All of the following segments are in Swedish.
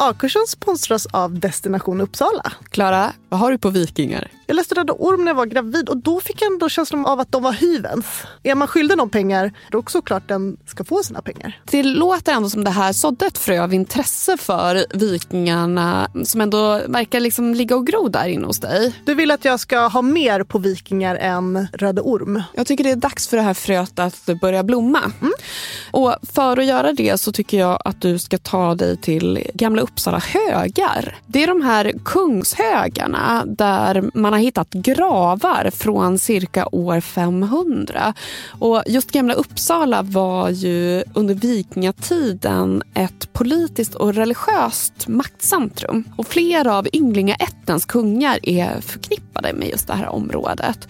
A-kursen sponsras av Destination Uppsala. Klara, vad har du på Vikingar? Jag läste Röda Orm när jag var gravid och då fick jag ändå känslan av att de var hyvens. Är man skyldig någon pengar, då är det såklart den ska få sina pengar. Det låter ändå som det här sådde ett frö av intresse för Vikingarna som ändå verkar liksom ligga och gro där inne hos dig. Du vill att jag ska ha mer på Vikingar än Röda Orm? Jag tycker det är dags för det här fröet att börja blomma. Mm. Och för att göra det så tycker jag att du ska ta dig till Gamla Uppsala högar. Det är de här kungshögarna där man har hittat gravar från cirka år 500. Och just Gamla Uppsala var ju under vikingatiden ett politiskt och religiöst maktcentrum. Och flera av ynglingaättens kungar är förknippade med just det här området.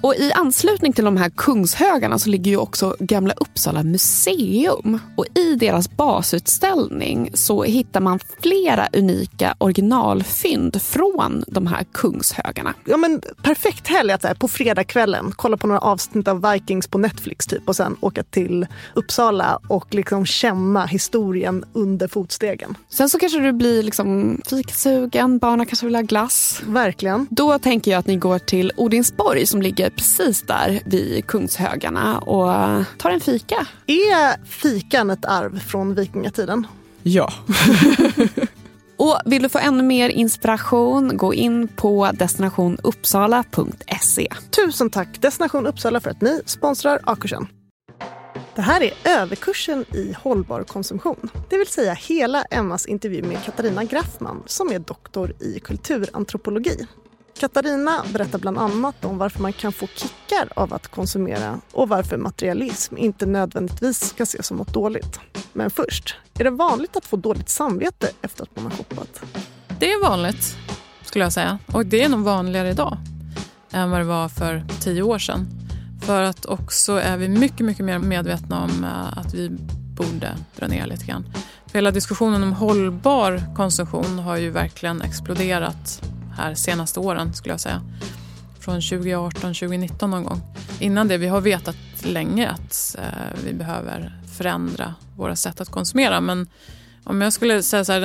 Och i anslutning till de här kungshögarna så ligger ju också Gamla Uppsala museum. Och i deras basutställning så hittar man flera unika originalfynd från de här kungshögarna. Ja, men perfekt helg att så här, på fredagskvällen kolla på några avsnitt av Vikings på Netflix typ och sen åka till Uppsala och liksom känna historien under fotstegen. Sen så kanske du blir liksom fikasugen, barnen kanske vill ha glass. Verkligen. Då tänker jag att ni går till Odinsborg som ligger precis där vid Kungshögarna och tar en fika. Är fikan ett arv från vikingatiden? Ja. Och vill du få ännu mer inspiration, gå in på destinationuppsala.se. Tusen tack Destination Uppsala för att ni sponsrar A-kursen. Det här är överkursen i hållbar konsumtion. Det vill säga hela Emmas intervju med Katarina Graffman som är doktor i kulturantropologi. Katarina berättar bland annat om varför man kan få kickar av att konsumera och varför materialism inte nödvändigtvis ska ses som något dåligt. Men först, är det vanligt att få dåligt samvete efter att man har shoppat? Det är vanligt, skulle jag säga. Och det är nog vanligare idag än vad det var för tio år sedan. För att också är vi mycket, mycket mer medvetna om eh, att vi borde dra ner lite grann. För hela diskussionen om hållbar konsumtion har ju verkligen exploderat här senaste åren skulle jag säga. Från 2018, 2019 någon gång. Innan det, vi har vetat länge att eh, vi behöver förändra våra sätt att konsumera. Men om jag skulle säga så här,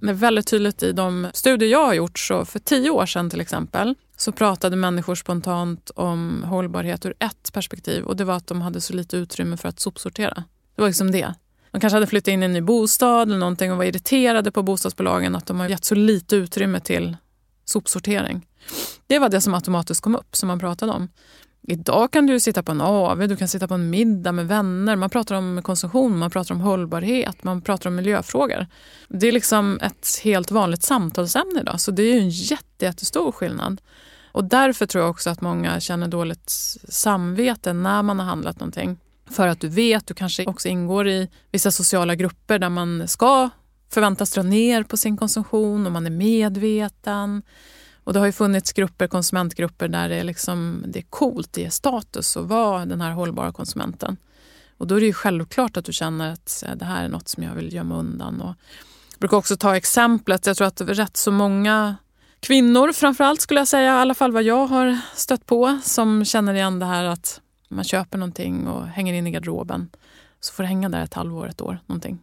det är väldigt tydligt i de studier jag har gjort, så för tio år sedan till exempel, så pratade människor spontant om hållbarhet ur ett perspektiv och det var att de hade så lite utrymme för att sopsortera. Det var liksom det. De kanske hade flyttat in i en ny bostad eller någonting och var irriterade på bostadsbolagen att de har gett så lite utrymme till sopsortering. Det var det som automatiskt kom upp, som man pratade om. Idag kan du sitta på en AV, du kan sitta på en middag med vänner. Man pratar om konsumtion, man pratar om hållbarhet, man pratar om miljöfrågor. Det är liksom ett helt vanligt samtalsämne idag, så det är ju en jätte, jättestor skillnad. Och därför tror jag också att många känner dåligt samvete när man har handlat någonting. För att du vet, du kanske också ingår i vissa sociala grupper där man ska förväntas dra ner på sin konsumtion och man är medveten. Och det har ju funnits grupper, konsumentgrupper där det är, liksom, det är coolt, det är status att vara den här hållbara konsumenten. Och då är det ju självklart att du känner att det här är något som jag vill gömma undan. Och jag brukar också ta exemplet, jag tror att rätt så många kvinnor framförallt skulle jag säga, i alla fall vad jag har stött på, som känner igen det här att man köper någonting och hänger in i garderoben. Så får det hänga där ett halvår, ett år, någonting.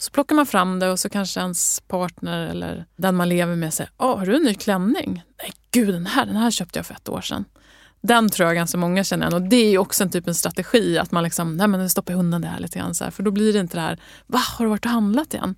Så plockar man fram det och så kanske ens partner eller den man lever med säger Åh, har du en ny klänning? Nej, gud den här, den här köpte jag för ett år sedan. Den tror jag ganska många känner igen och det är också en typ strategi att man liksom, nej men stoppar undan det här lite grann så här, för då blir det inte det här, va har du varit och handlat igen?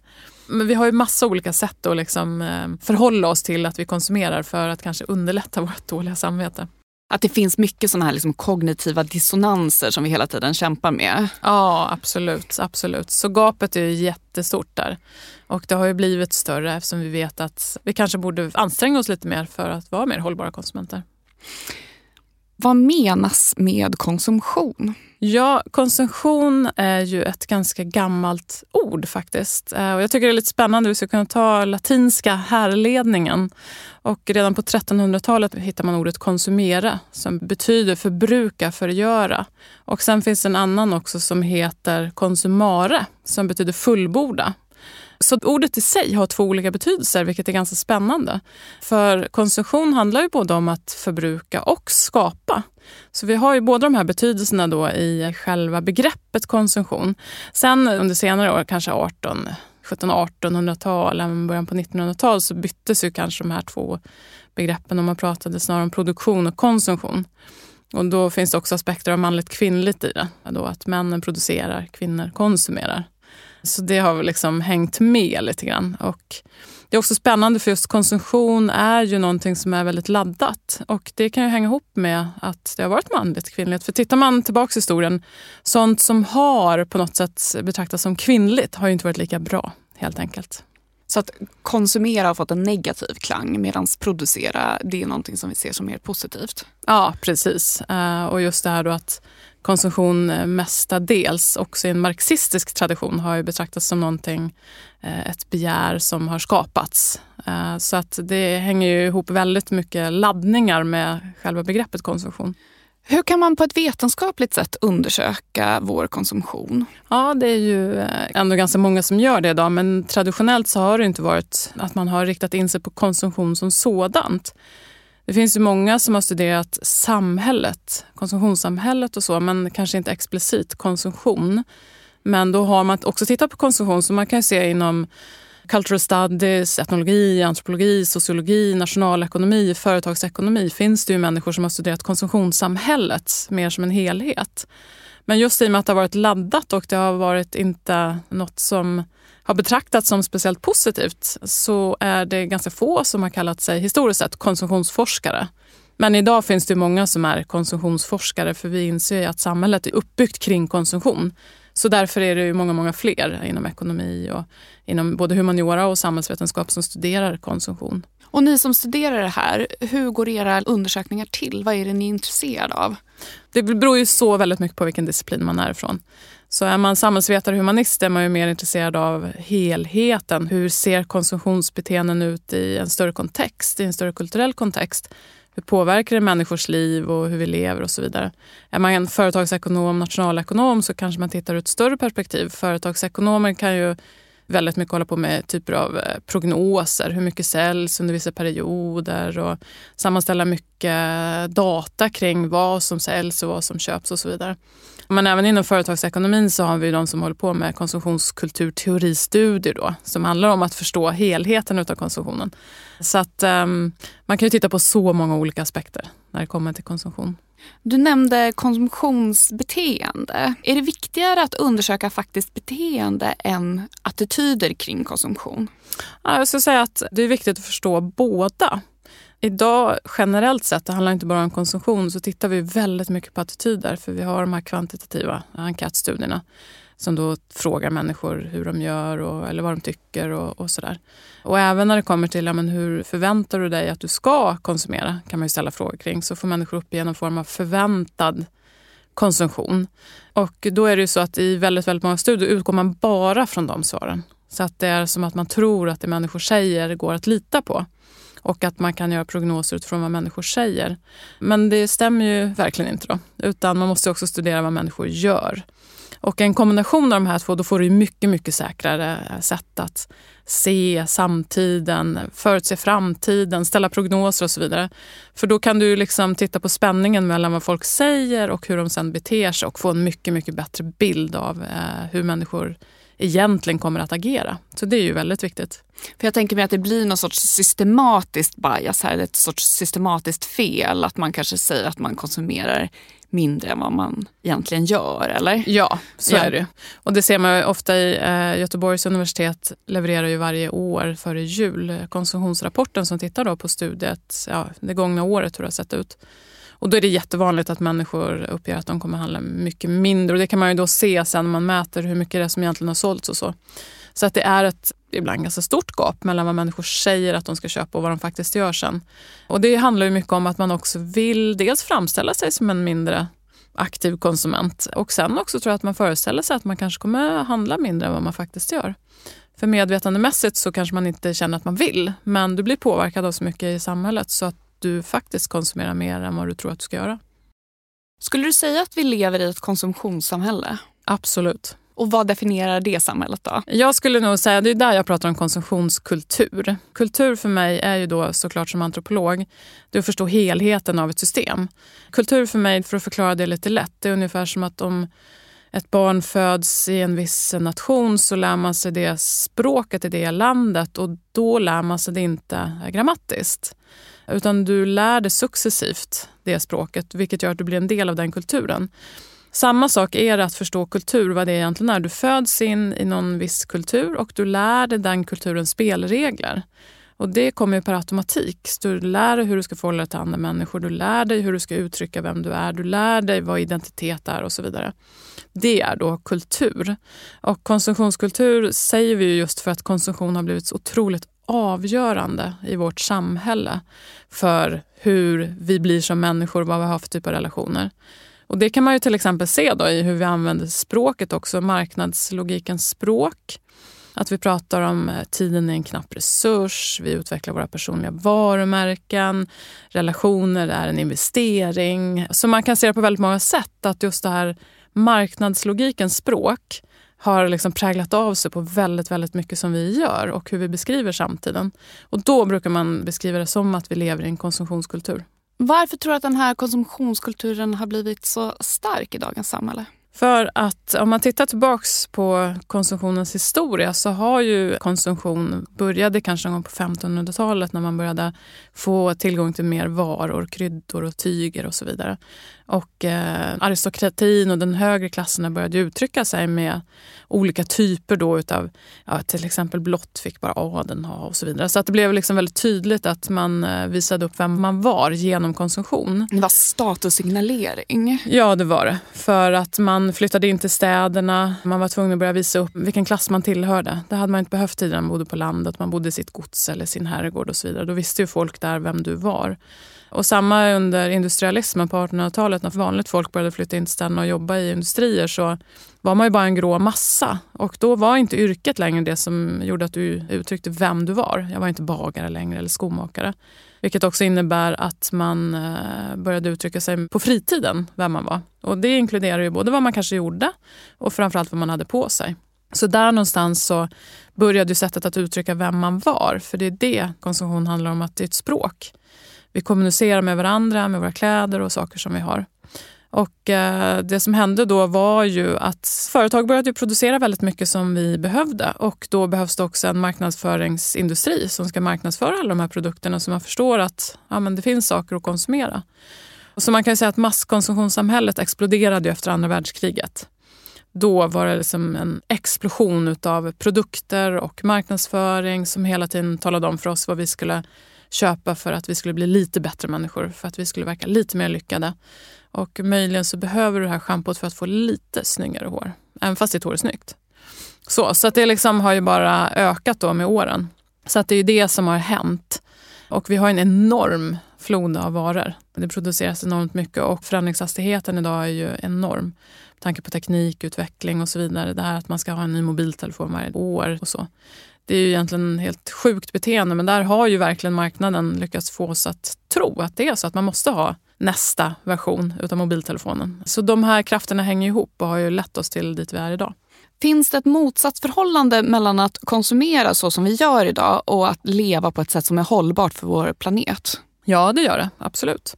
Men vi har ju massa olika sätt att liksom, eh, förhålla oss till att vi konsumerar för att kanske underlätta vårt dåliga samvete. Att det finns mycket sådana här liksom kognitiva dissonanser som vi hela tiden kämpar med. Ja, absolut. absolut. Så gapet är ju jättestort där. Och det har ju blivit större eftersom vi vet att vi kanske borde anstränga oss lite mer för att vara mer hållbara konsumenter. Vad menas med konsumtion? Ja, konsumtion är ju ett ganska gammalt ord faktiskt. Eh, och jag tycker det är lite spännande. Vi ska kunna ta latinska härledningen. Och redan på 1300-talet hittar man ordet konsumera som betyder förbruka, förgöra. Och sen finns det en annan också som heter konsumare som betyder fullborda. Så ordet i sig har två olika betydelser, vilket är ganska spännande. För konsumtion handlar ju både om att förbruka och skapa. Så vi har ju båda de här betydelserna då i själva begreppet konsumtion. Sen under senare år, kanske 18 1700-1800-tal, även början på 1900-tal, så byttes ju kanske de här två begreppen och man pratade snarare om produktion och konsumtion. Och då finns det också aspekter av manligt kvinnligt i det. Då att männen producerar, kvinnor konsumerar. Så det har liksom hängt med lite grann. Och det är också spännande för just konsumtion är ju någonting som är väldigt laddat. Och det kan ju hänga ihop med att det har varit manligt kvinnligt. För tittar man tillbaka i historien, sånt som har på något sätt betraktats som kvinnligt har ju inte varit lika bra helt enkelt. Så att konsumera har fått en negativ klang medan producera det är någonting som vi ser som mer positivt. Ja, precis. Eh, och just det här då att konsumtion mestadels också i en marxistisk tradition har ju betraktats som någonting, eh, ett begär som har skapats. Eh, så att det hänger ju ihop väldigt mycket laddningar med själva begreppet konsumtion. Hur kan man på ett vetenskapligt sätt undersöka vår konsumtion? Ja, det är ju eh, ändå ganska många som gör det idag men traditionellt så har det inte varit att man har riktat in sig på konsumtion som sådant. Det finns ju många som har studerat samhället, konsumtionssamhället och så, men kanske inte explicit konsumtion. Men då har man också tittat på konsumtion, så man kan se inom cultural studies, etnologi, antropologi, sociologi, nationalekonomi, företagsekonomi finns det ju människor som har studerat konsumtionssamhället mer som en helhet. Men just i och med att det har varit laddat och det har varit inte något som har betraktats som speciellt positivt så är det ganska få som har kallat sig historiskt sett konsumtionsforskare. Men idag finns det många som är konsumtionsforskare för vi inser att samhället är uppbyggt kring konsumtion. Så därför är det ju många, många fler inom ekonomi och inom både humaniora och samhällsvetenskap som studerar konsumtion. Och ni som studerar det här, hur går era undersökningar till? Vad är det ni är intresserade av? Det beror ju så väldigt mycket på vilken disciplin man är ifrån. Så är man samhällsvetare och humanist är man ju mer intresserad av helheten. Hur ser konsumtionsbeteenden ut i en större kontext, i en större kulturell kontext? Hur påverkar det människors liv och hur vi lever och så vidare. Är man en företagsekonom, nationalekonom så kanske man tittar ur ett större perspektiv. Företagsekonomer kan ju väldigt mycket hålla på med typer av eh, prognoser. Hur mycket säljs under vissa perioder och sammanställa mycket data kring vad som säljs och vad som köps och så vidare. Men även inom företagsekonomin så har vi de som håller på med konsumtionskulturteoristudier då, som handlar om att förstå helheten av konsumtionen. Så att um, man kan ju titta på så många olika aspekter när det kommer till konsumtion. Du nämnde konsumtionsbeteende. Är det viktigare att undersöka faktiskt beteende än attityder kring konsumtion? Ja, jag skulle säga att det är viktigt att förstå båda. Idag generellt sett, det handlar inte bara om konsumtion, så tittar vi väldigt mycket på attityder för vi har de här kvantitativa enkätstudierna som då frågar människor hur de gör och, eller vad de tycker och, och sådär. Och även när det kommer till ja, men hur förväntar du dig att du ska konsumera kan man ju ställa frågor kring. Så får människor uppge någon form av förväntad konsumtion. Och då är det ju så att i väldigt, väldigt många studier utgår man bara från de svaren. Så att det är som att man tror att det människor säger går att lita på och att man kan göra prognoser utifrån vad människor säger. Men det stämmer ju verkligen inte då, utan man måste också studera vad människor gör. Och en kombination av de här två, då får du mycket, mycket säkrare eh, sätt att se samtiden, förutse framtiden, ställa prognoser och så vidare. För då kan du liksom titta på spänningen mellan vad folk säger och hur de sen beter sig och få en mycket, mycket bättre bild av eh, hur människor egentligen kommer att agera. Så det är ju väldigt viktigt. För Jag tänker mig att det blir någon sorts systematiskt bias här, ett sorts systematiskt fel. Att man kanske säger att man konsumerar mindre än vad man egentligen gör, eller? Ja, så Ja. är det. Och det ser man ofta i eh, Göteborgs universitet levererar ju varje år före jul konsumtionsrapporten som tittar då på studiet, ja, det gångna året hur det har sett ut. Och då är det jättevanligt att människor uppger att de kommer handla mycket mindre. Och det kan man ju då se sen när man mäter hur mycket det är som egentligen har sålts och så. Så att det är ett ibland ganska stort gap mellan vad människor säger att de ska köpa och vad de faktiskt gör sen. Och det handlar ju mycket om att man också vill dels framställa sig som en mindre aktiv konsument och sen också tror jag att man föreställer sig att man kanske kommer handla mindre än vad man faktiskt gör. För medvetandemässigt så kanske man inte känner att man vill men du blir påverkad av så mycket i samhället så att du faktiskt konsumerar mer än vad du tror att du ska göra. Skulle du säga att vi lever i ett konsumtionssamhälle? Absolut. Och vad definierar det samhället då? Jag skulle nog säga, det är där jag pratar om konsumtionskultur. Kultur för mig är ju då såklart som antropolog, det är att förstå helheten av ett system. Kultur för mig, för att förklara det lite lätt, det är ungefär som att om ett barn föds i en viss nation så lär man sig det språket i det landet och då lär man sig det inte grammatiskt. Utan du lär dig successivt det språket vilket gör att du blir en del av den kulturen. Samma sak är det att förstå kultur, vad det egentligen är. Du föds in i någon viss kultur och du lär dig den kulturens spelregler. Och det kommer ju per automatik. Så du lär dig hur du ska förhålla dig till andra människor, du lär dig hur du ska uttrycka vem du är, du lär dig vad identitet är och så vidare. Det är då kultur. Och konsumtionskultur säger vi just för att konsumtion har blivit så otroligt avgörande i vårt samhälle för hur vi blir som människor, vad vi har för typ av relationer. Och det kan man ju till exempel se då i hur vi använder språket också, marknadslogikens språk. Att vi pratar om eh, tiden är en knapp resurs, vi utvecklar våra personliga varumärken, relationer är en investering. Så man kan se det på väldigt många sätt, att just det här marknadslogikens språk har liksom präglat av sig på väldigt, väldigt mycket som vi gör och hur vi beskriver samtiden. Och då brukar man beskriva det som att vi lever i en konsumtionskultur. Varför tror du att den här konsumtionskulturen har blivit så stark i dagens samhälle? För att om man tittar tillbaks på konsumtionens historia så har ju konsumtion började kanske någon gång på 1500-talet när man började få tillgång till mer varor, kryddor och tyger och så vidare. Och eh, aristokratin och den högre klassen började uttrycka sig med olika typer då utav, ja, till exempel blått fick bara adeln ha och så vidare. Så att det blev liksom väldigt tydligt att man eh, visade upp vem man var genom konsumtion. Det var statussignalering. Ja, det var det. För att man flyttade in till städerna. Man var tvungen att börja visa upp vilken klass man tillhörde. Det hade man inte behövt tidigare. Man bodde på landet, man bodde i sitt gods eller sin herrgård och så vidare. Då visste ju folk där vem du var. Och samma under industrialismen på 1800-talet när vanligt folk började flytta in till städerna och jobba i industrier så var man ju bara en grå massa. Och då var inte yrket längre det som gjorde att du uttryckte vem du var. Jag var inte bagare längre eller skomakare. Vilket också innebär att man eh, började uttrycka sig på fritiden, vem man var. Och det inkluderar ju både vad man kanske gjorde och framförallt vad man hade på sig. Så där någonstans så började ju sättet att uttrycka vem man var. För det är det konsumtion handlar om, att det är ett språk. Vi kommunicerar med varandra, med våra kläder och saker som vi har. Och eh, Det som hände då var ju att företag började producera väldigt mycket som vi behövde och då behövs det också en marknadsföringsindustri som ska marknadsföra alla de här produkterna så man förstår att ja, men det finns saker att konsumera. Så man kan säga att masskonsumtionssamhället exploderade ju efter andra världskriget. Då var det liksom en explosion av produkter och marknadsföring som hela tiden talade om för oss vad vi skulle köpa för att vi skulle bli lite bättre människor, för att vi skulle verka lite mer lyckade. Och möjligen så behöver du det här schampot för att få lite snyggare hår, även fast ditt hår är snyggt. Så, så att det liksom har ju bara ökat då med åren. Så att det är ju det som har hänt. Och vi har en enorm flod av varor. Det produceras enormt mycket och förändringshastigheten idag är ju enorm. Med tanke på teknikutveckling och så vidare. Det här att man ska ha en ny mobiltelefon varje år och så. Det är ju egentligen helt sjukt beteende men där har ju verkligen marknaden lyckats få oss att tro att det är så att man måste ha nästa version utav mobiltelefonen. Så de här krafterna hänger ihop och har ju lett oss till dit vi är idag. Finns det ett motsatsförhållande mellan att konsumera så som vi gör idag och att leva på ett sätt som är hållbart för vår planet? Ja, det gör det. Absolut.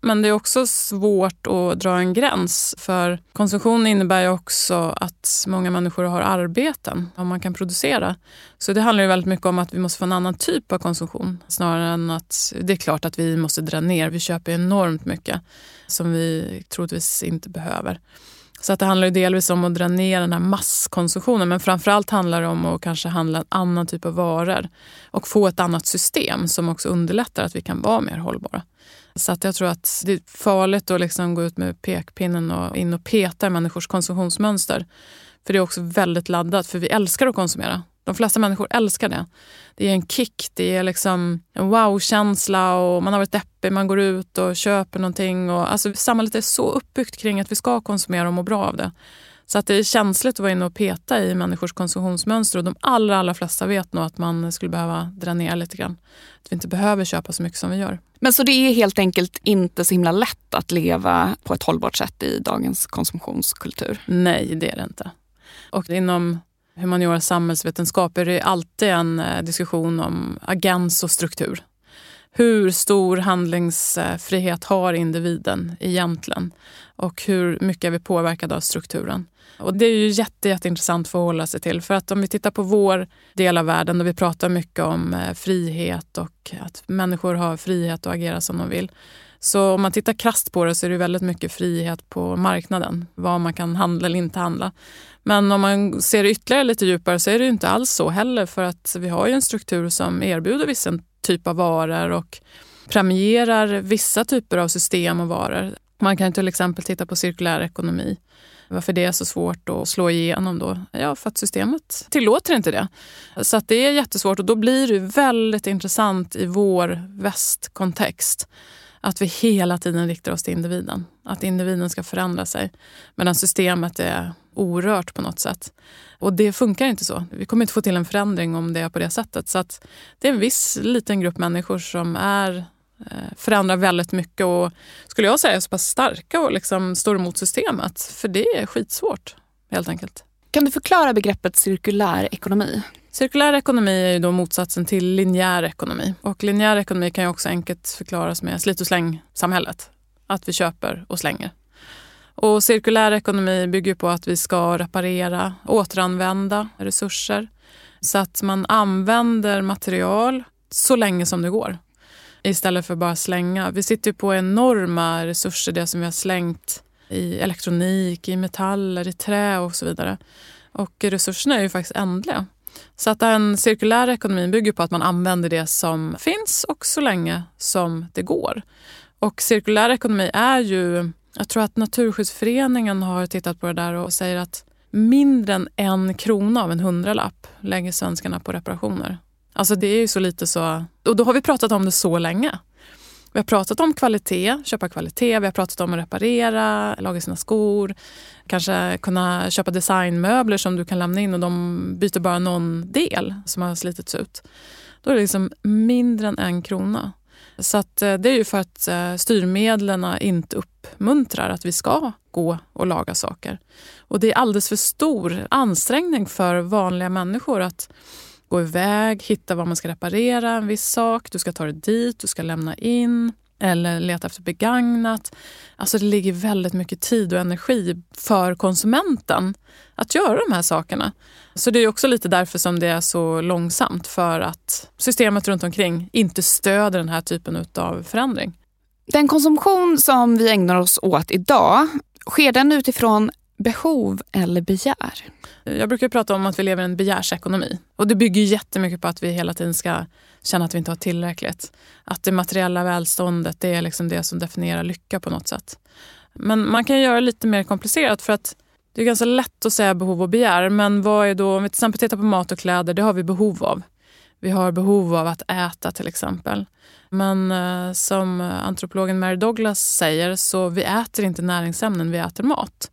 Men det är också svårt att dra en gräns. För konsumtion innebär ju också att många människor har arbeten om man kan producera. Så det handlar ju väldigt mycket om att vi måste få en annan typ av konsumtion. Snarare än att det är klart att vi måste dra ner. Vi köper enormt mycket som vi troligtvis inte behöver. Så att det handlar ju delvis om att dra ner den här masskonsumtionen men framförallt handlar det om att kanske handla en annan typ av varor och få ett annat system som också underlättar att vi kan vara mer hållbara. Så att jag tror att det är farligt att liksom gå ut med pekpinnen och in och peta i människors konsumtionsmönster. För det är också väldigt laddat, för vi älskar att konsumera. De flesta människor älskar det. Det är en kick, det är liksom en wow-känsla och man har varit deppig, man går ut och köper någonting. Och, alltså, samhället är så uppbyggt kring att vi ska konsumera och må bra av det. Så att det är känsligt att vara inne och peta i människors konsumtionsmönster och de allra, allra flesta vet nog att man skulle behöva dra ner lite grann. Att vi inte behöver köpa så mycket som vi gör. Men så det är helt enkelt inte så himla lätt att leva på ett hållbart sätt i dagens konsumtionskultur? Nej, det är det inte. Och inom humaniora samhällsvetenskap är det alltid en eh, diskussion om agens och struktur. Hur stor handlingsfrihet har individen egentligen? Och hur mycket är vi påverkade av strukturen? Och det är ju jätte, jätteintressant att förhålla sig till. För att om vi tittar på vår del av världen där vi pratar mycket om eh, frihet och att människor har frihet att agera som de vill. Så om man tittar krast på det så är det väldigt mycket frihet på marknaden. Vad man kan handla eller inte handla. Men om man ser ytterligare lite djupare så är det inte alls så heller. För att vi har ju en struktur som erbjuder vissa typ av varor och premierar vissa typer av system och varor. Man kan till exempel titta på cirkulär ekonomi. Varför det är så svårt att slå igenom då? Ja, för att systemet tillåter inte det. Så att det är jättesvårt och då blir det väldigt intressant i vår västkontext att vi hela tiden riktar oss till individen. Att individen ska förändra sig medan systemet är orört på något sätt. Och det funkar inte så. Vi kommer inte få till en förändring om det är på det sättet. Så att det är en viss liten grupp människor som är förändrar väldigt mycket och skulle jag säga är så pass starka och liksom står emot systemet. För det är skitsvårt helt enkelt. Kan du förklara begreppet cirkulär ekonomi? Cirkulär ekonomi är ju då motsatsen till linjär ekonomi. Och linjär ekonomi kan ju också enkelt förklaras med slit och släng-samhället. Att vi köper och slänger. Och cirkulär ekonomi bygger på att vi ska reparera, återanvända resurser så att man använder material så länge som det går istället för bara slänga. Vi sitter ju på enorma resurser, det som vi har slängt i elektronik, i metaller, i trä och så vidare. Och resurserna är ju faktiskt ändliga. Så att den cirkulära ekonomin bygger på att man använder det som finns och så länge som det går. Och cirkulär ekonomi är ju, jag tror att Naturskyddsföreningen har tittat på det där och säger att mindre än en krona av en hundralapp lägger svenskarna på reparationer. Alltså det är ju så lite så... Och då har vi pratat om det så länge. Vi har pratat om kvalitet, köpa kvalitet, vi har pratat om att reparera, laga sina skor, kanske kunna köpa designmöbler som du kan lämna in och de byter bara någon del som har slitits ut. Då är det liksom mindre än en krona. Så att eh, det är ju för att eh, styrmedlen inte uppmuntrar att vi ska gå och laga saker. Och det är alldeles för stor ansträngning för vanliga människor att gå iväg, hitta var man ska reparera en viss sak. Du ska ta det dit, du ska lämna in eller leta efter begagnat. Alltså det ligger väldigt mycket tid och energi för konsumenten att göra de här sakerna. Så det är också lite därför som det är så långsamt för att systemet runt omkring inte stöder den här typen av förändring. Den konsumtion som vi ägnar oss åt idag, sker den utifrån behov eller begär? Jag brukar prata om att vi lever i en begärsekonomi. Och det bygger jättemycket på att vi hela tiden ska känna att vi inte har tillräckligt. Att det materiella välståndet det är liksom det som definierar lycka på något sätt. Men man kan göra det lite mer komplicerat för att det är ganska lätt att säga behov och begär. Men vad är då, om vi till exempel tittar på mat och kläder, det har vi behov av. Vi har behov av att äta till exempel. Men eh, som antropologen Mary Douglas säger så vi äter inte näringsämnen, vi äter mat.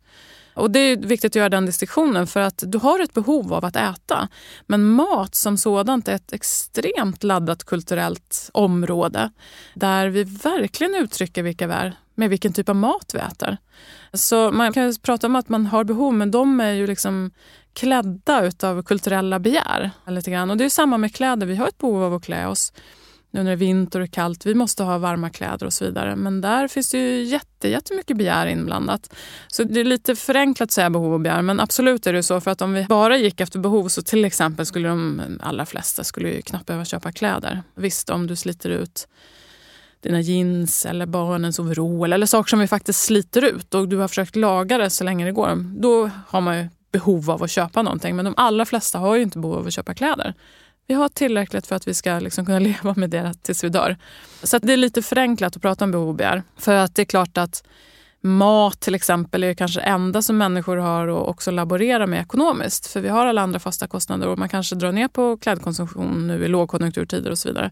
Och Det är viktigt att göra den distinktionen för att du har ett behov av att äta. Men mat som sådant är ett extremt laddat kulturellt område där vi verkligen uttrycker vilka vi är med vilken typ av mat vi äter. Så man kan prata om att man har behov, men de är ju liksom klädda av kulturella begär. Lite grann. Och det är samma med kläder. Vi har ett behov av att klä oss nu när det är vinter och kallt. Vi måste ha varma kläder och så vidare. Men där finns det ju jätte, jättemycket begär inblandat. Så det är lite förenklat att säga behov och begär. Men absolut är det så. För att om vi bara gick efter behov så till exempel skulle de allra flesta skulle ju knappt behöva köpa kläder. Visst, om du sliter ut dina jeans eller barnens overall eller saker som vi faktiskt sliter ut och du har försökt laga det så länge det går. Då har man ju behov av att köpa någonting. Men de allra flesta har ju inte behov av att köpa kläder. Vi har tillräckligt för att vi ska liksom kunna leva med det tills vi dör. Så det är lite förenklat att prata om behov och begär. För att det är klart att mat till exempel är kanske det enda som människor har att också laborera med ekonomiskt. För vi har alla andra fasta kostnader och man kanske drar ner på klädkonsumtion nu i lågkonjunkturtider och så vidare.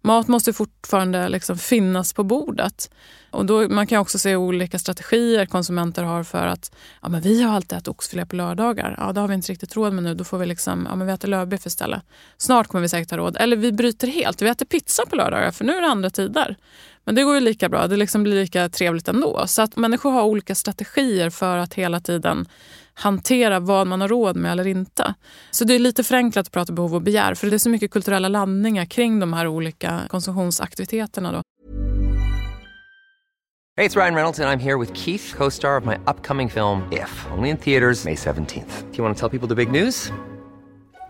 Mat måste fortfarande liksom finnas på bordet. Och då, man kan också se olika strategier konsumenter har för att ja, men vi har alltid ätit oxfilé på lördagar. Ja, det har vi inte riktigt råd med nu. Då får vi liksom, ja, men vi äter lövbiff istället. Snart kommer vi säkert ha råd. Eller vi bryter helt. Vi äter pizza på lördagar för nu är det andra tider. Men det går ju lika bra. Det liksom blir lika trevligt ändå. Så att människor har olika strategier för att hela tiden hantera vad man har råd med eller inte. Så det är lite förenklat att prata behov och begär för det är så mycket kulturella landningar kring de här olika konsumtionsaktiviteterna. Då. det är Ryan Reynolds och jag är här med Keith, co-star of my upcoming film If, only in theaters May 17th. Do you want to tell people the big news?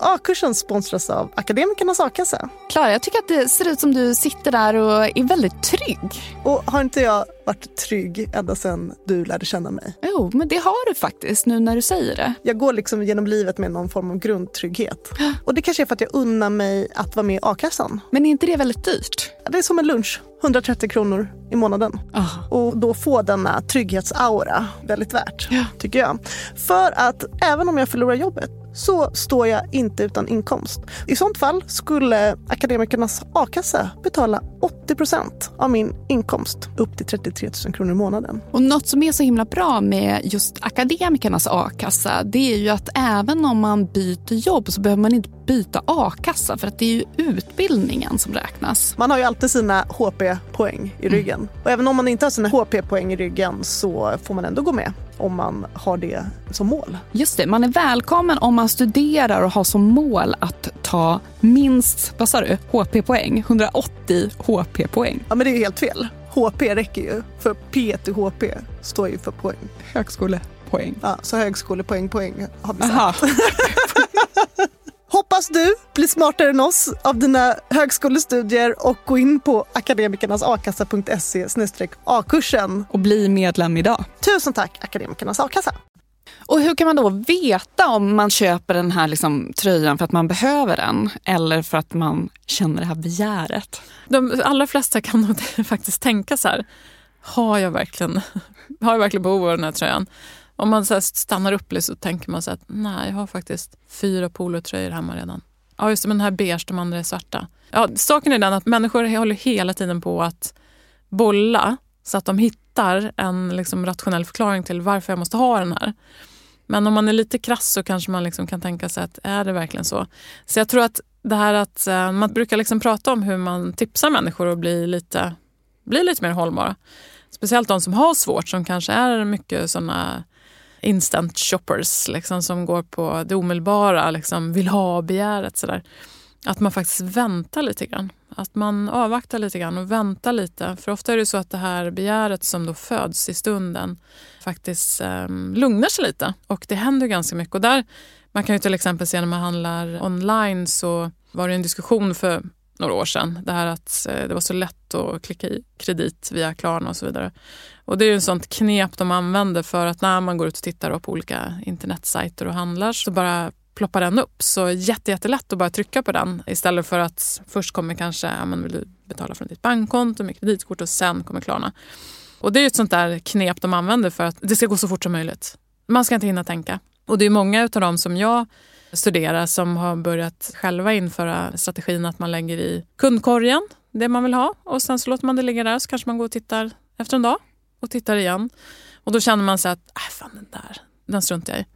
A-kursen sponsras av Akademikernas a-kassa. Klara, jag tycker att det ser ut som du sitter där och är väldigt trygg. Och har inte jag varit trygg ända sedan du lärde känna mig? Jo, men det har du faktiskt nu när du säger det. Jag går liksom genom livet med någon form av grundtrygghet. Och det kanske är för att jag unnar mig att vara med i a-kassan. Men är inte det väldigt dyrt? Det är som en lunch. 130 kronor i månaden. Oh. Och då få denna trygghetsaura väldigt värt, ja. tycker jag. För att även om jag förlorar jobbet så står jag inte utan inkomst. I sånt fall skulle Akademikernas a-kassa betala 80% av min inkomst upp till 33 000 kronor i månaden. Och något som är så himla bra med just Akademikernas a-kassa det är ju att även om man byter jobb så behöver man inte byta a-kassa för att det är ju utbildningen som räknas. Man har ju alltid sina HP-poäng i ryggen. Mm. Och även om man inte har sina HP-poäng i ryggen så får man ändå gå med om man har det som mål. Just det, man är välkommen om man studerar och har som mål att ta minst, vad sa du, HP-poäng? 180 HP-poäng. Ja men det är helt fel. HP räcker ju, för P till HP står ju för poäng. Högskolepoäng. Ja, så högskolepoäng, poäng har vi sagt. Hoppas du blir smartare än oss av dina högskolestudier och gå in på akademikernasakassa.se a-kursen. Och bli medlem idag. Tusen tack Akademikernas a-kassa. Och hur kan man då veta om man köper den här liksom, tröjan för att man behöver den eller för att man känner det här begäret? De allra flesta kan nog faktiskt tänka så här, har jag verkligen, har jag verkligen behov av den här tröjan? Om man så stannar upp lite så tänker man så att nej, jag har faktiskt fyra polotröjor hemma redan. Ja, just det, men den här beige, de andra är svarta. Ja, saken är den att människor håller hela tiden på att bolla så att de hittar en liksom rationell förklaring till varför jag måste ha den här. Men om man är lite krass så kanske man liksom kan tänka sig att är det verkligen så? Så jag tror att det här att eh, man brukar liksom prata om hur man tipsar människor att bli lite, bli lite mer hållbara. Speciellt de som har svårt, som kanske är mycket sådana instant shoppers liksom, som går på det omedelbara, liksom, vill ha-begäret. Sådär. Att man faktiskt väntar lite grann. Att man avvaktar lite grann och väntar lite. För ofta är det så att det här begäret som då föds i stunden faktiskt eh, lugnar sig lite. Och det händer ganska mycket. Och där, man kan ju till exempel se när man handlar online så var det en diskussion för några år sedan. Det här att eh, det var så lätt och klicka i kredit via Klarna och så vidare. Och det är ju ett sånt knep de använder för att när man går ut och tittar på olika internetsajter och handlar så bara ploppar den upp. Så jätte, jättelätt att bara trycka på den istället för att först kommer kanske, ja, men vill du betala från ditt bankkonto med kreditkort och sen kommer Klarna. Och det är ett sånt där knep de använder för att det ska gå så fort som möjligt. Man ska inte hinna tänka. Och det är många av dem som jag studerar som har börjat själva införa strategin att man lägger i kundkorgen det man vill ha och sen så låter man det ligga där så kanske man går och tittar efter en dag och tittar igen. Och då känner man sig att, äh, fan den där, den struntar jag i.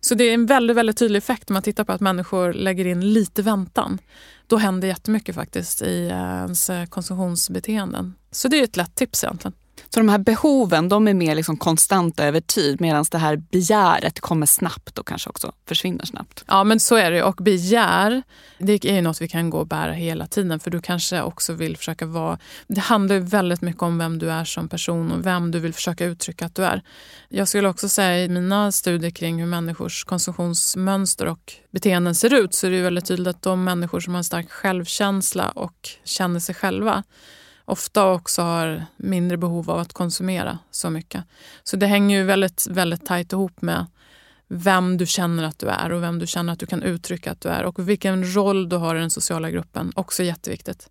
Så det är en väldigt, väldigt tydlig effekt när man tittar på att människor lägger in lite väntan. Då händer jättemycket faktiskt i eh, ens eh, konsumtionsbeteenden. Så det är ett lätt tips egentligen. Så de här behoven de är mer liksom konstanta över tid medan det här begäret kommer snabbt och kanske också försvinner snabbt. Ja men så är det och begär det är ju något vi kan gå och bära hela tiden för du kanske också vill försöka vara... Det handlar ju väldigt mycket om vem du är som person och vem du vill försöka uttrycka att du är. Jag skulle också säga i mina studier kring hur människors konsumtionsmönster och beteenden ser ut så är det väldigt tydligt att de människor som har en stark självkänsla och känner sig själva ofta också har mindre behov av att konsumera så mycket. Så det hänger ju väldigt, väldigt tajt ihop med vem du känner att du är och vem du känner att du kan uttrycka att du är och vilken roll du har i den sociala gruppen. Också jätteviktigt.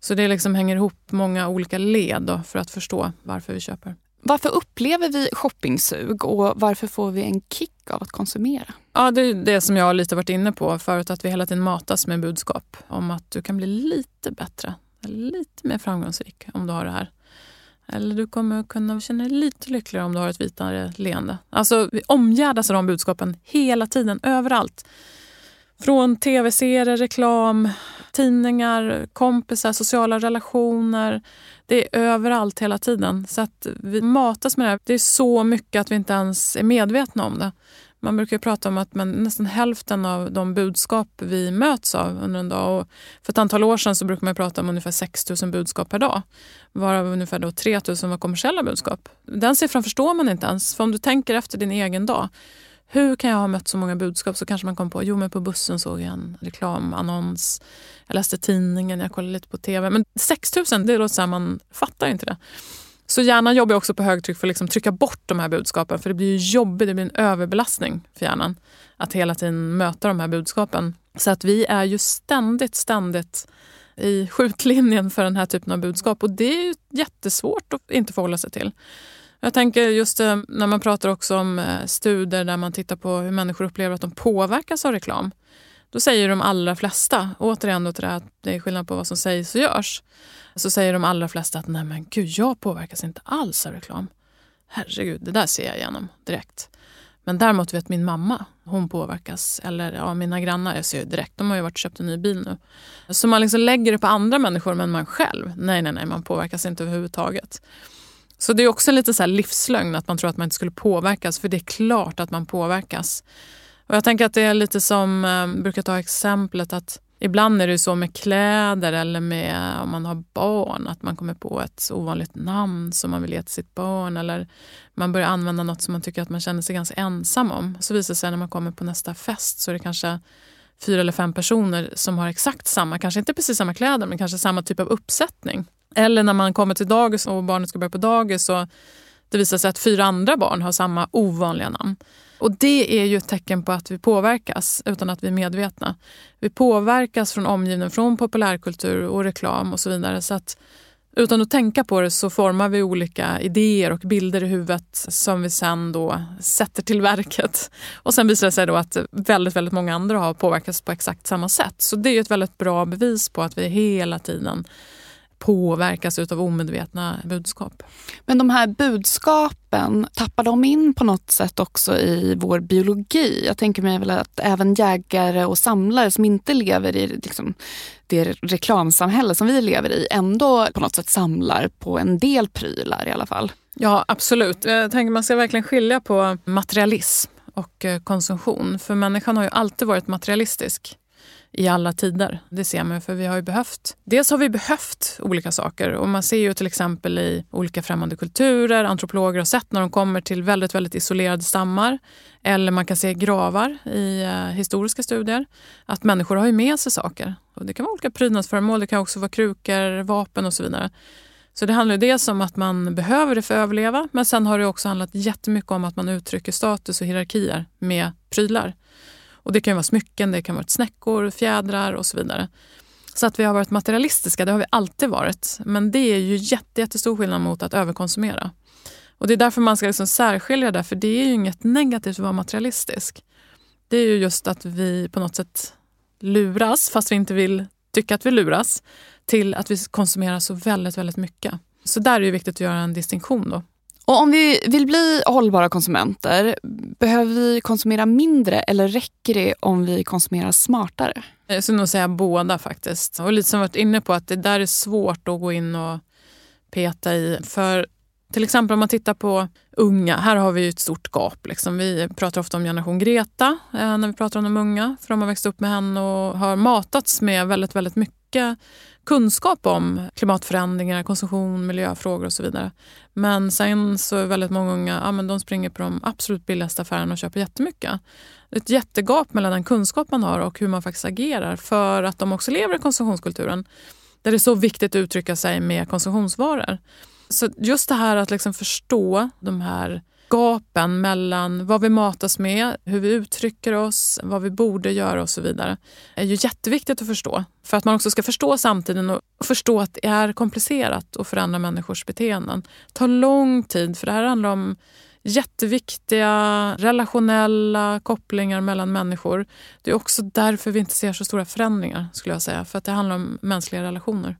Så det liksom hänger ihop många olika led för att förstå varför vi köper. Varför upplever vi shoppingsug och varför får vi en kick av att konsumera? Ja, det är det som jag lite varit inne på förut, att vi hela tiden matas med budskap om att du kan bli lite bättre lite mer framgångsrik om du har det här. Eller du kommer kunna känna dig lite lyckligare om du har ett vitare leende. Alltså, vi omgärdas av de budskapen hela tiden, överallt. Från tv-serier, reklam, tidningar, kompisar, sociala relationer. Det är överallt hela tiden. Så att vi matas med det här. Det är så mycket att vi inte ens är medvetna om det. Man brukar prata om att man, nästan hälften av de budskap vi möts av under en dag. Och för ett antal år sedan så brukade man prata om ungefär 6 000 budskap per dag. Varav ungefär då 3 000 var kommersiella budskap. Den siffran förstår man inte ens. För om du tänker efter din egen dag. Hur kan jag ha mött så många budskap? Så kanske man kommer på, jo men på bussen såg jag en reklamannons. Jag läste tidningen, jag kollade lite på tv. Men 6 000, det låter så här, man fattar inte det. Så hjärnan jobbar också på högtryck för att liksom trycka bort de här budskapen. För det blir ju jobbigt, det blir en överbelastning för hjärnan att hela tiden möta de här budskapen. Så att vi är ju ständigt, ständigt i skjutlinjen för den här typen av budskap. Och det är ju jättesvårt att inte förhålla sig till. Jag tänker just eh, när man pratar också om eh, studier där man tittar på hur människor upplever att de påverkas av reklam. Då säger de allra flesta, återigen då till det att det är skillnad på vad som sägs och görs så säger de allra flesta att nej men gud, jag påverkas inte alls av reklam. Herregud, det där ser jag igenom direkt. Men däremot vet min mamma, hon påverkas. Eller ja, mina grannar, jag ser ju direkt, de har ju varit och köpt en ny bil nu. Så man liksom lägger det på andra människor men man själv, nej nej nej, man påverkas inte överhuvudtaget. Så det är också lite så livslögn att man tror att man inte skulle påverkas, för det är klart att man påverkas. Och jag tänker att det är lite som, jag eh, brukar ta exemplet att Ibland är det så med kläder eller med om man har barn att man kommer på ett ovanligt namn som man vill ge till sitt barn eller man börjar använda något som man tycker att man känner sig ganska ensam om. Så visar det sig när man kommer på nästa fest så är det kanske fyra eller fem personer som har exakt samma, kanske inte precis samma kläder men kanske samma typ av uppsättning. Eller när man kommer till dagis och barnet ska börja på dagis så det visar sig att fyra andra barn har samma ovanliga namn. Och det är ju ett tecken på att vi påverkas utan att vi är medvetna. Vi påverkas från omgivningen, från populärkultur och reklam och så vidare. Så att utan att tänka på det så formar vi olika idéer och bilder i huvudet som vi sen då sätter till verket. Och sen visar det sig då att väldigt, väldigt många andra har påverkats på exakt samma sätt. Så det är ett väldigt bra bevis på att vi hela tiden påverkas av omedvetna budskap. Men de här budskapen, tappar de in på något sätt också i vår biologi? Jag tänker mig väl att även jägare och samlare som inte lever i liksom, det reklamsamhälle som vi lever i ändå på något sätt samlar på en del prylar i alla fall. Ja, absolut. Jag tänker man ska verkligen skilja på materialism och eh, konsumtion. För människan har ju alltid varit materialistisk i alla tider. Det ser man för vi har ju behövt. Dels har vi behövt olika saker och man ser ju till exempel i olika främmande kulturer, antropologer har sett när de kommer till väldigt, väldigt isolerade stammar eller man kan se gravar i eh, historiska studier att människor har ju med sig saker. Och det kan vara olika prydnadsföremål, det kan också vara krukor, vapen och så vidare. Så det handlar ju dels om att man behöver det för att överleva men sen har det också handlat jättemycket om att man uttrycker status och hierarkier med prylar. Och det kan vara smycken, det kan vara snäckor, fjädrar och så vidare. Så att vi har varit materialistiska, det har vi alltid varit. Men det är ju jätte, jättestor skillnad mot att överkonsumera. Och det är därför man ska liksom särskilja det, för det är ju inget negativt att vara materialistisk. Det är ju just att vi på något sätt luras, fast vi inte vill tycka att vi luras, till att vi konsumerar så väldigt, väldigt mycket. Så där är det viktigt att göra en distinktion då. Och om vi vill bli hållbara konsumenter, behöver vi konsumera mindre eller räcker det om vi konsumerar smartare? Jag skulle nog säga båda faktiskt. Och lite som varit inne på att det där är svårt att gå in och peta i. För till exempel om man tittar på unga, här har vi ett stort gap. Liksom. Vi pratar ofta om generation Greta eh, när vi pratar om de unga, för de har växt upp med henne och har matats med väldigt, väldigt mycket kunskap om klimatförändringar, konsumtion, miljöfrågor och så vidare. Men sen så är väldigt många unga ja, men de springer på de absolut billigaste affärerna och köper jättemycket. Det är ett jättegap mellan den kunskap man har och hur man faktiskt agerar för att de också lever i konsumtionskulturen där det är så viktigt att uttrycka sig med konsumtionsvaror. Så just det här att liksom förstå de här gapen mellan vad vi matas med, hur vi uttrycker oss, vad vi borde göra och så vidare är ju jätteviktigt att förstå. För att man också ska förstå samtiden och förstå att det är komplicerat att förändra människors beteenden. Det tar lång tid för det här handlar om jätteviktiga relationella kopplingar mellan människor. Det är också därför vi inte ser så stora förändringar skulle jag säga. För att det handlar om mänskliga relationer.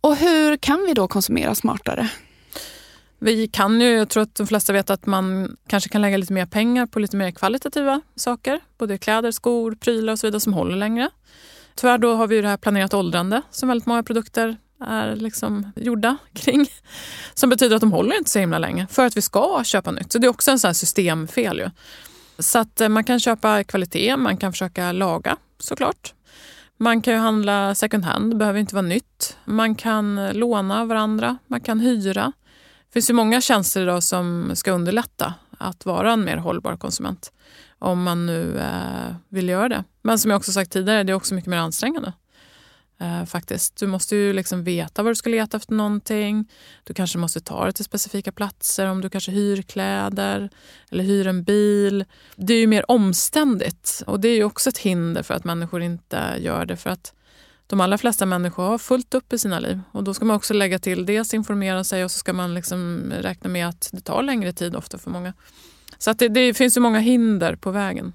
Och hur kan vi då konsumera smartare? Vi kan ju, jag tror att de flesta vet att man kanske kan lägga lite mer pengar på lite mer kvalitativa saker. Både kläder, skor, prylar och så vidare som håller längre. Tyvärr då har vi ju det här planerat åldrande som väldigt många produkter är liksom gjorda kring. Som betyder att de håller inte så himla länge för att vi ska köpa nytt. Så det är också en sån systemfel. Ju. Så att eh, man kan köpa kvalitet, man kan försöka laga såklart. Man kan ju handla second hand, det behöver inte vara nytt. Man kan eh, låna varandra, man kan hyra. Det finns ju många tjänster idag som ska underlätta att vara en mer hållbar konsument. Om man nu eh, vill göra det. Men som jag också sagt tidigare, det är också mycket mer ansträngande. Eh, faktiskt. Du måste ju liksom veta vad du ska leta efter någonting. Du kanske måste ta det till specifika platser om du kanske hyr kläder eller hyr en bil. Det är ju mer omständigt och det är ju också ett hinder för att människor inte gör det. För att de allra flesta människor har fullt upp i sina liv. Och Då ska man också lägga till dels informera sig och så ska man liksom räkna med att det tar längre tid ofta för många. Så att det, det finns ju många hinder på vägen.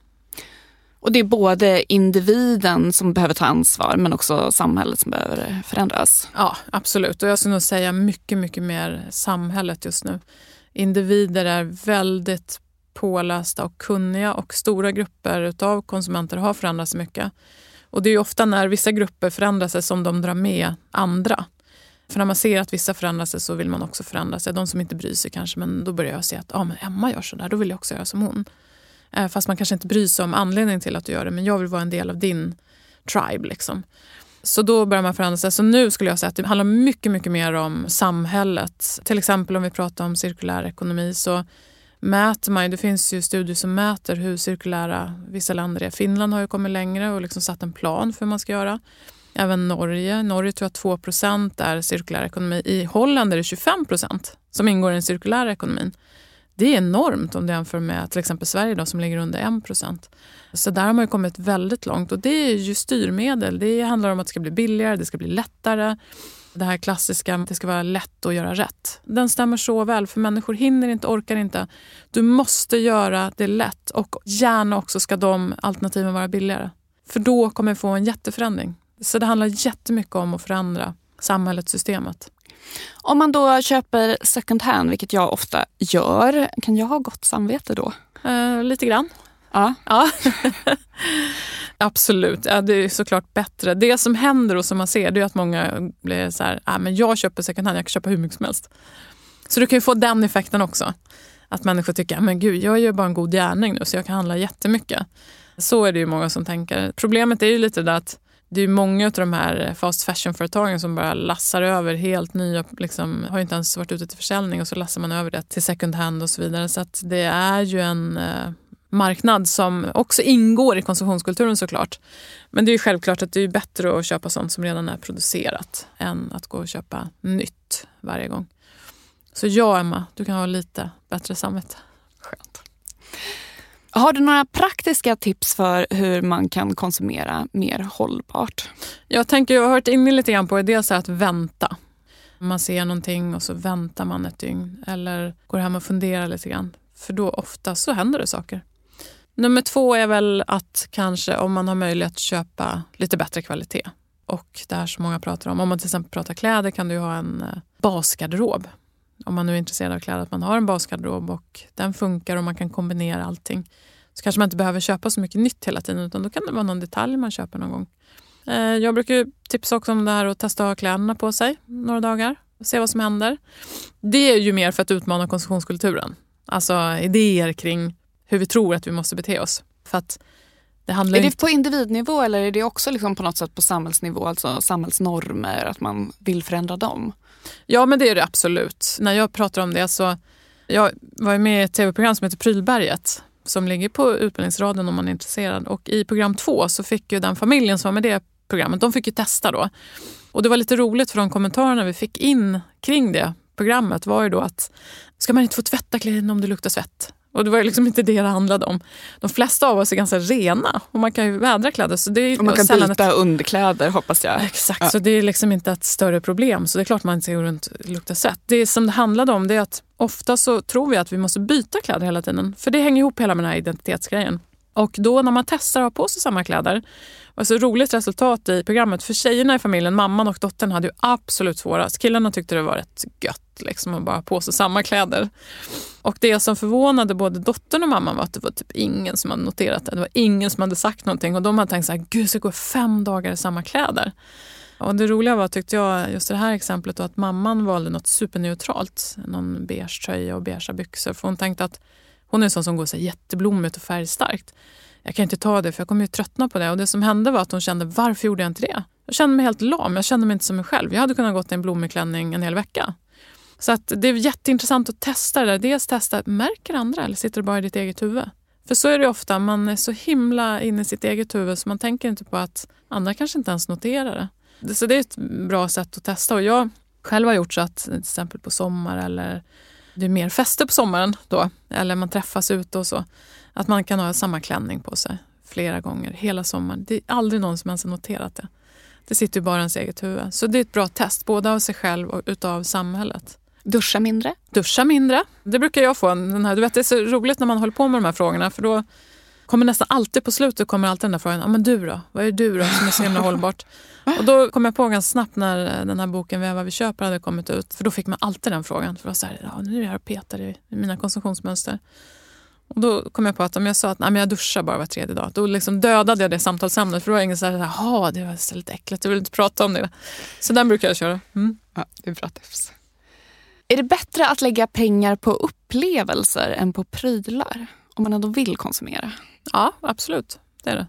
Och det är både individen som behöver ta ansvar men också samhället som behöver förändras. Ja, absolut. Och jag skulle nog säga mycket, mycket mer samhället just nu. Individer är väldigt pålästa och kunniga och stora grupper av konsumenter har förändrats mycket. Och det är ofta när vissa grupper förändrar sig som de drar med andra. För när man ser att vissa förändrar sig så vill man också förändra sig. De som inte bryr sig kanske, men då börjar jag se att ah, men Emma gör så där, då vill jag också göra som hon. Eh, fast man kanske inte bryr sig om anledningen till att du gör det, men jag vill vara en del av din tribe. Liksom. Så då börjar man förändra sig. Så nu skulle jag säga att det handlar mycket, mycket mer om samhället. Till exempel om vi pratar om cirkulär ekonomi så mäter man, det finns ju studier som mäter hur cirkulära vissa länder är. Finland har ju kommit längre och liksom satt en plan för hur man ska göra. Även Norge. Norge tror jag 2% är cirkulär ekonomi. I Holland är det 25% som ingår i den cirkulära ekonomin. Det är enormt om du jämför med till exempel Sverige då, som ligger under 1 Så där har man kommit väldigt långt och det är ju styrmedel. Det handlar om att det ska bli billigare, det ska bli lättare. Det här klassiska, att det ska vara lätt att göra rätt. Den stämmer så väl, för människor hinner inte, orkar inte. Du måste göra det lätt och gärna också ska de alternativen vara billigare. För då kommer vi få en jätteförändring. Så det handlar jättemycket om att förändra samhället, systemet. Om man då köper second hand, vilket jag ofta gör, kan jag ha gott samvete då? Eh, lite grann. Ja. ja. Absolut, ja, det är såklart bättre. Det som händer och som man ser det är att många blir så här, ah, men jag köper second hand, jag kan köpa hur mycket som helst. Så du kan ju få den effekten också. Att människor tycker, ah, men gud, jag gör bara en god gärning nu så jag kan handla jättemycket. Så är det ju många som tänker. Problemet är ju lite det att det är många av de här fast fashion-företagen som bara lassar över helt nya, liksom, har inte ens varit ute till försäljning och så lassar man över det till second hand och så vidare. Så att det är ju en eh, marknad som också ingår i konsumtionskulturen såklart. Men det är självklart att det är bättre att köpa sånt som redan är producerat än att gå och köpa nytt varje gång. Så ja, Emma, du kan ha lite bättre samvete. Skönt. Har du några praktiska tips för hur man kan konsumera mer hållbart? Jag tänker, jag har hört inne lite grann på det, dels att vänta. Man ser någonting och så väntar man ett dygn eller går hem och funderar lite grann. För då ofta så händer det saker. Nummer två är väl att kanske om man har möjlighet att köpa lite bättre kvalitet. Och det här som många pratar om, om man till exempel pratar kläder kan du ha en eh, basgarderob. Om man nu är intresserad av kläder, att man har en basgarderob och den funkar och man kan kombinera allting. Så kanske man inte behöver köpa så mycket nytt hela tiden utan då kan det vara någon detalj man köper någon gång. Eh, jag brukar tipsa också om det här att testa att ha kläderna på sig några dagar och se vad som händer. Det är ju mer för att utmana konsumtionskulturen. Alltså idéer kring hur vi tror att vi måste bete oss. För att det handlar är det inte... på individnivå eller är det också liksom på något sätt på samhällsnivå, alltså samhällsnormer, att man vill förändra dem? Ja, men det är det absolut. När jag pratar om det så... Jag var med i ett tv-program som heter Prylberget som ligger på Utbildningsradion om man är intresserad. Och i program två så fick ju den familjen som var med det programmet, de fick ju testa då. Och det var lite roligt för de kommentarerna vi fick in kring det programmet var ju då att ska man inte få tvätta kläderna om det luktar svett? Och det var liksom inte det det handlade om. De flesta av oss är ganska rena och man kan ju vädra kläder. Så det är och man kan byta ett... underkläder hoppas jag. Exakt, ja. så det är liksom inte ett större problem. Så det är klart man inte ska gå runt och lukta svett. Det som det handlade om det är att ofta så tror vi att vi måste byta kläder hela tiden. För det hänger ihop hela med den här identitetsgrejen. Och då när man testar att ha på sig samma kläder var så roligt resultat i programmet. För tjejerna i familjen, mamman och dottern, hade ju absolut svårast. Killarna tyckte det var rätt gött liksom, att bara ha på sig samma kläder. Och det som förvånade både dottern och mamman var att det var typ ingen som hade noterat det. Det var ingen som hade sagt någonting och de hade tänkt så här, gud ska gå fem dagar i samma kläder. Och det roliga var, tyckte jag, just det här exemplet då, att mamman valde något superneutralt. Någon beige tröja och beigea byxor. För hon tänkte att hon är en sån som går så jätteblommigt och färgstarkt. Jag kan inte ta det för jag kommer ju tröttna på det. Och det som hände var att hon kände, varför gjorde jag inte det? Jag kände mig helt lam, jag kände mig inte som mig själv. Jag hade kunnat gått i en blommig klänning en hel vecka. Så att det är jätteintressant att testa det där. Dels testa, märker andra eller sitter det bara i ditt eget huvud? För så är det ofta, man är så himla inne i sitt eget huvud så man tänker inte på att andra kanske inte ens noterar det. Så det är ett bra sätt att testa. Och jag själv har gjort så att till exempel på sommar eller det är mer fester på sommaren då, eller man träffas ute och så, att man kan ha samma klänning på sig flera gånger hela sommaren. Det är aldrig någon som ens har noterat det. Det sitter ju bara i ens eget huvud. Så det är ett bra test, både av sig själv och utav samhället. Duscha mindre? Duscha mindre. Det brukar jag få. Den här, du vet, det är så roligt när man håller på med de här frågorna för då kommer nästan alltid på slutet kommer alltid den där frågan, ja, men du då? Vad är du då som är så himla hållbart? Och då kom jag på ganska snabbt när den här boken Väva vi köper hade kommit ut, för då fick man alltid den frågan. För då var så här, ja, nu är jag här och petar i mina konsumtionsmönster. Och då kom jag på att om jag sa att nej, men jag duschar bara var tredje dag, då liksom dödade jag det samtalsämnet. För då var ingen så här, jaha, det var lite äckligt, jag vill inte prata om det. Så den brukar jag köra. Mm. Ja, det är bra tips. Är det bättre att lägga pengar på upplevelser än på prylar? Om man ändå vill konsumera? Ja, absolut. Det är det.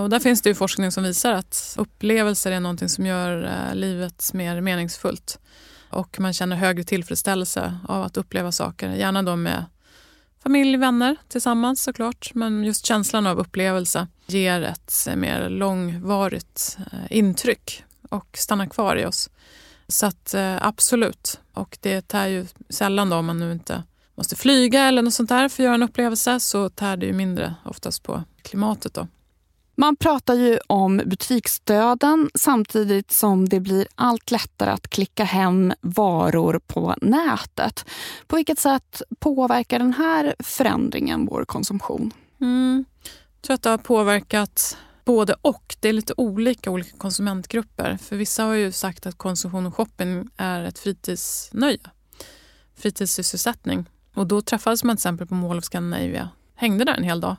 Och där finns det ju forskning som visar att upplevelser är någonting som gör eh, livet mer meningsfullt. Och man känner högre tillfredsställelse av att uppleva saker. Gärna då med familj, vänner tillsammans såklart. Men just känslan av upplevelse ger ett mer långvarigt eh, intryck och stannar kvar i oss. Så att eh, absolut. Och det tär ju sällan då om man nu inte måste flyga eller något sånt där för att göra en upplevelse så tär det ju mindre oftast på klimatet då. Man pratar ju om butiksdöden samtidigt som det blir allt lättare att klicka hem varor på nätet. På vilket sätt påverkar den här förändringen vår konsumtion? Mm. Jag tror att det har påverkat Både och. Det är lite olika olika konsumentgrupper. För Vissa har ju sagt att konsumtion och shopping är ett fritidsnöje. Fritidssysselsättning. Och då träffades man till exempel på Mall of Scandinavia. Hängde där en hel dag.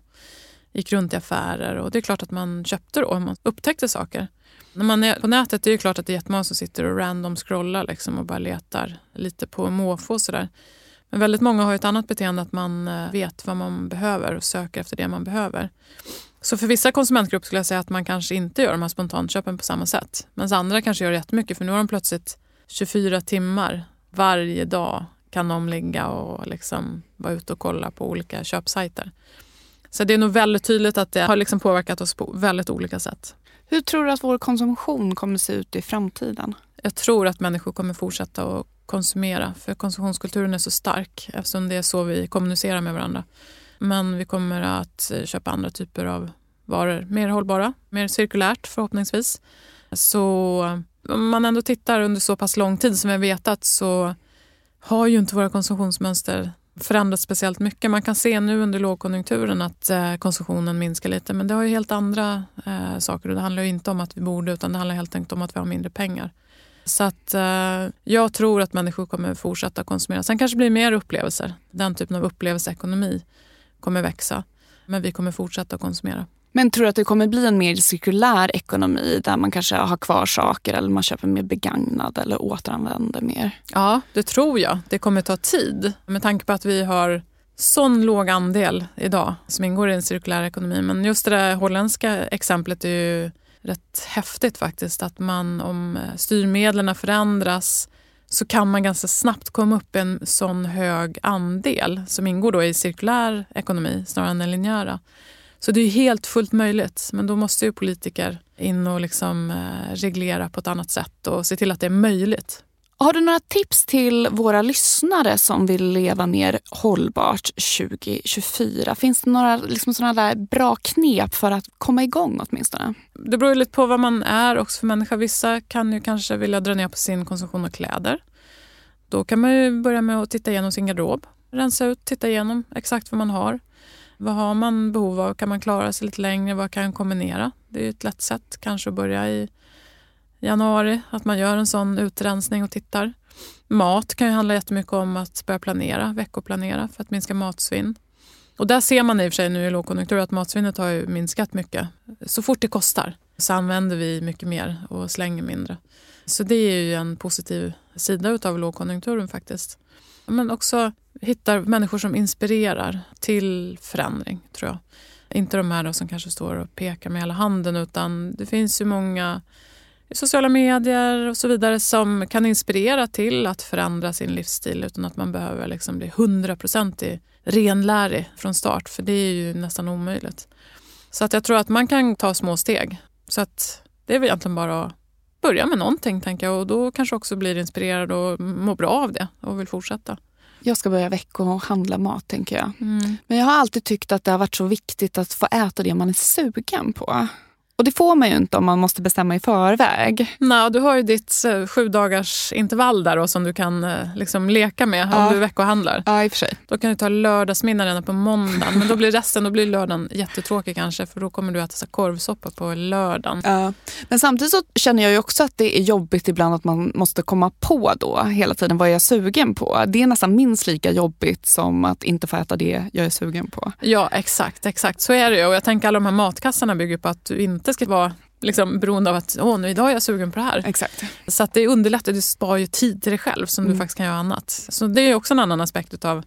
Gick runt i affärer och det är klart att man köpte då. Man upptäckte saker. När man är på nätet det är det klart att det är jättemånga som sitter och random scrollar liksom och bara letar lite på måfå och sådär. Men väldigt många har ett annat beteende att man eh, vet vad man behöver och söker efter det man behöver. Så för vissa konsumentgrupper skulle jag säga att man kanske inte gör de här spontanköpen på samma sätt. Medan andra kanske gör jättemycket för nu har de plötsligt 24 timmar varje dag kan de ligga och liksom vara ute och kolla på olika köpsajter. Så det är nog väldigt tydligt att det har liksom påverkat oss på väldigt olika sätt. Hur tror du att vår konsumtion kommer se ut i framtiden? Jag tror att människor kommer fortsätta att konsumera för konsumtionskulturen är så stark eftersom det är så vi kommunicerar med varandra. Men vi kommer att köpa andra typer av varor, mer hållbara, mer cirkulärt förhoppningsvis. Så om man ändå tittar under så pass lång tid som vi har vetat så har ju inte våra konsumtionsmönster förändrats speciellt mycket. Man kan se nu under lågkonjunkturen att eh, konsumtionen minskar lite men det har ju helt andra eh, saker och det handlar ju inte om att vi borde utan det handlar helt enkelt om att vi har mindre pengar. Så att eh, jag tror att människor kommer fortsätta konsumera. Sen kanske det blir mer upplevelser. Den typen av upplevelseekonomi kommer växa. Men vi kommer fortsätta konsumera. Men tror du att det kommer bli en mer cirkulär ekonomi där man kanske har kvar saker eller man köper mer begagnad eller återanvänder mer? Ja, det tror jag. Det kommer ta tid med tanke på att vi har sån låg andel idag som ingår i en cirkulär ekonomi. Men just det där holländska exemplet är ju rätt häftigt faktiskt. Att man om eh, styrmedlen förändras så kan man ganska snabbt komma upp i en sån hög andel som ingår då i cirkulär ekonomi snarare än den linjära. Så det är helt fullt möjligt, men då måste ju politiker in och liksom eh, reglera på ett annat sätt och se till att det är möjligt. Har du några tips till våra lyssnare som vill leva mer hållbart 2024? Finns det några liksom sådana där bra knep för att komma igång åtminstone? Det beror lite på vad man är också för människa. Vissa kan ju kanske vilja dra ner på sin konsumtion av kläder. Då kan man ju börja med att titta igenom sin garderob. Rensa ut, titta igenom exakt vad man har. Vad har man behov av? Kan man klara sig lite längre? Vad kan kombinera? Det är ett lätt sätt kanske att börja i januari, att man gör en sån utrensning och tittar. Mat kan ju handla jättemycket om att börja planera, veckoplanera för att minska matsvinn. Och där ser man i och för sig nu i lågkonjunktur att matsvinnet har ju minskat mycket. Så fort det kostar så använder vi mycket mer och slänger mindre. Så det är ju en positiv sida av lågkonjunkturen faktiskt. Men också hittar människor som inspirerar till förändring, tror jag. Inte de här som kanske står och pekar med hela handen utan det finns ju många i sociala medier och så vidare som kan inspirera till att förändra sin livsstil utan att man behöver liksom bli hundraprocentig renlärig från start för det är ju nästan omöjligt. Så att jag tror att man kan ta små steg. Så att det är väl egentligen bara att börja med någonting tänker jag och då kanske också blir inspirerad och mår bra av det och vill fortsätta. Jag ska börja veckohandla mat tänker jag. Mm. Men jag har alltid tyckt att det har varit så viktigt att få äta det man är sugen på. Och det får man ju inte om man måste bestämma i förväg. Nej, du har ju ditt eh, sju dagars intervall där då, som du kan eh, liksom leka med ja. om du veckohandlar. Ja, i och för sig. Då kan du ta lördagsmiddag redan på måndagen. Men då blir resten, då blir lördagen jättetråkig kanske för då kommer du äta så korvsoppa på lördagen. Ja. Men samtidigt så känner jag ju också att det är jobbigt ibland att man måste komma på då hela tiden vad jag är sugen på. Det är nästan minst lika jobbigt som att inte få äta det jag är sugen på. Ja, exakt. exakt. Så är det ju. Och jag tänker alla de här matkassarna bygger på att du inte inte ska vara liksom, beroende av att Åh, nu, idag är jag sugen på det här. Exakt. Så att det underlättar, du sparar ju tid till dig själv som mm. du faktiskt kan göra annat. Så det är också en annan aspekt av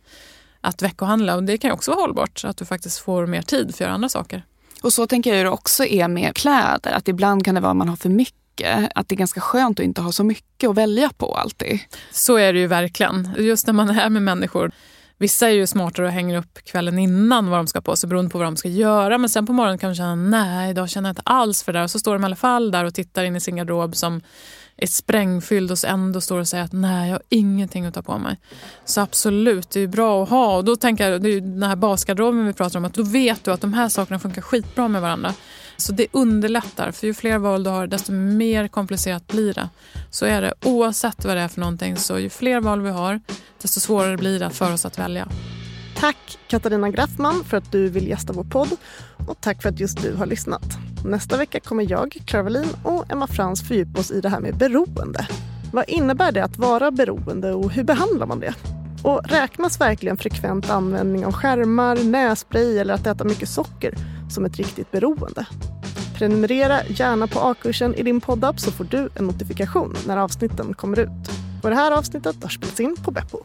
att veckohandla och det kan ju också vara hållbart, att du faktiskt får mer tid för att göra andra saker. Och så tänker jag det också är med kläder, att ibland kan det vara att man har för mycket att det är ganska skönt att inte ha så mycket att välja på alltid. Så är det ju verkligen. Just när man är med människor Vissa är ju smartare och hänger upp kvällen innan vad de ska på sig beroende på vad de ska göra. Men sen på morgonen kan de känna nej, idag känner jag inte alls för det där. Och så står de i alla fall där och tittar in i sin garderob som är sprängfylld och ändå står och säger att nej, jag har ingenting att ta på mig. Så absolut, det är bra att ha. Och då tänker jag, det är ju den här basgarderoben vi pratar om, att då vet du att de här sakerna funkar skitbra med varandra. Så det underlättar, för ju fler val du har desto mer komplicerat blir det. Så är det oavsett vad det är för någonting, så ju fler val vi har desto svårare blir det för oss att välja. Tack Katarina Graffman för att du vill gästa vår podd och tack för att just du har lyssnat. Nästa vecka kommer jag, Clara Wallin och Emma Frans fördjupa oss i det här med beroende. Vad innebär det att vara beroende och hur behandlar man det? Och räknas verkligen frekvent användning av skärmar, nässpray eller att äta mycket socker som ett riktigt beroende? Prenumerera gärna på A-kursen i din poddapp så får du en notifikation när avsnitten kommer ut. Och det här avsnittet har spelats in på Beppo.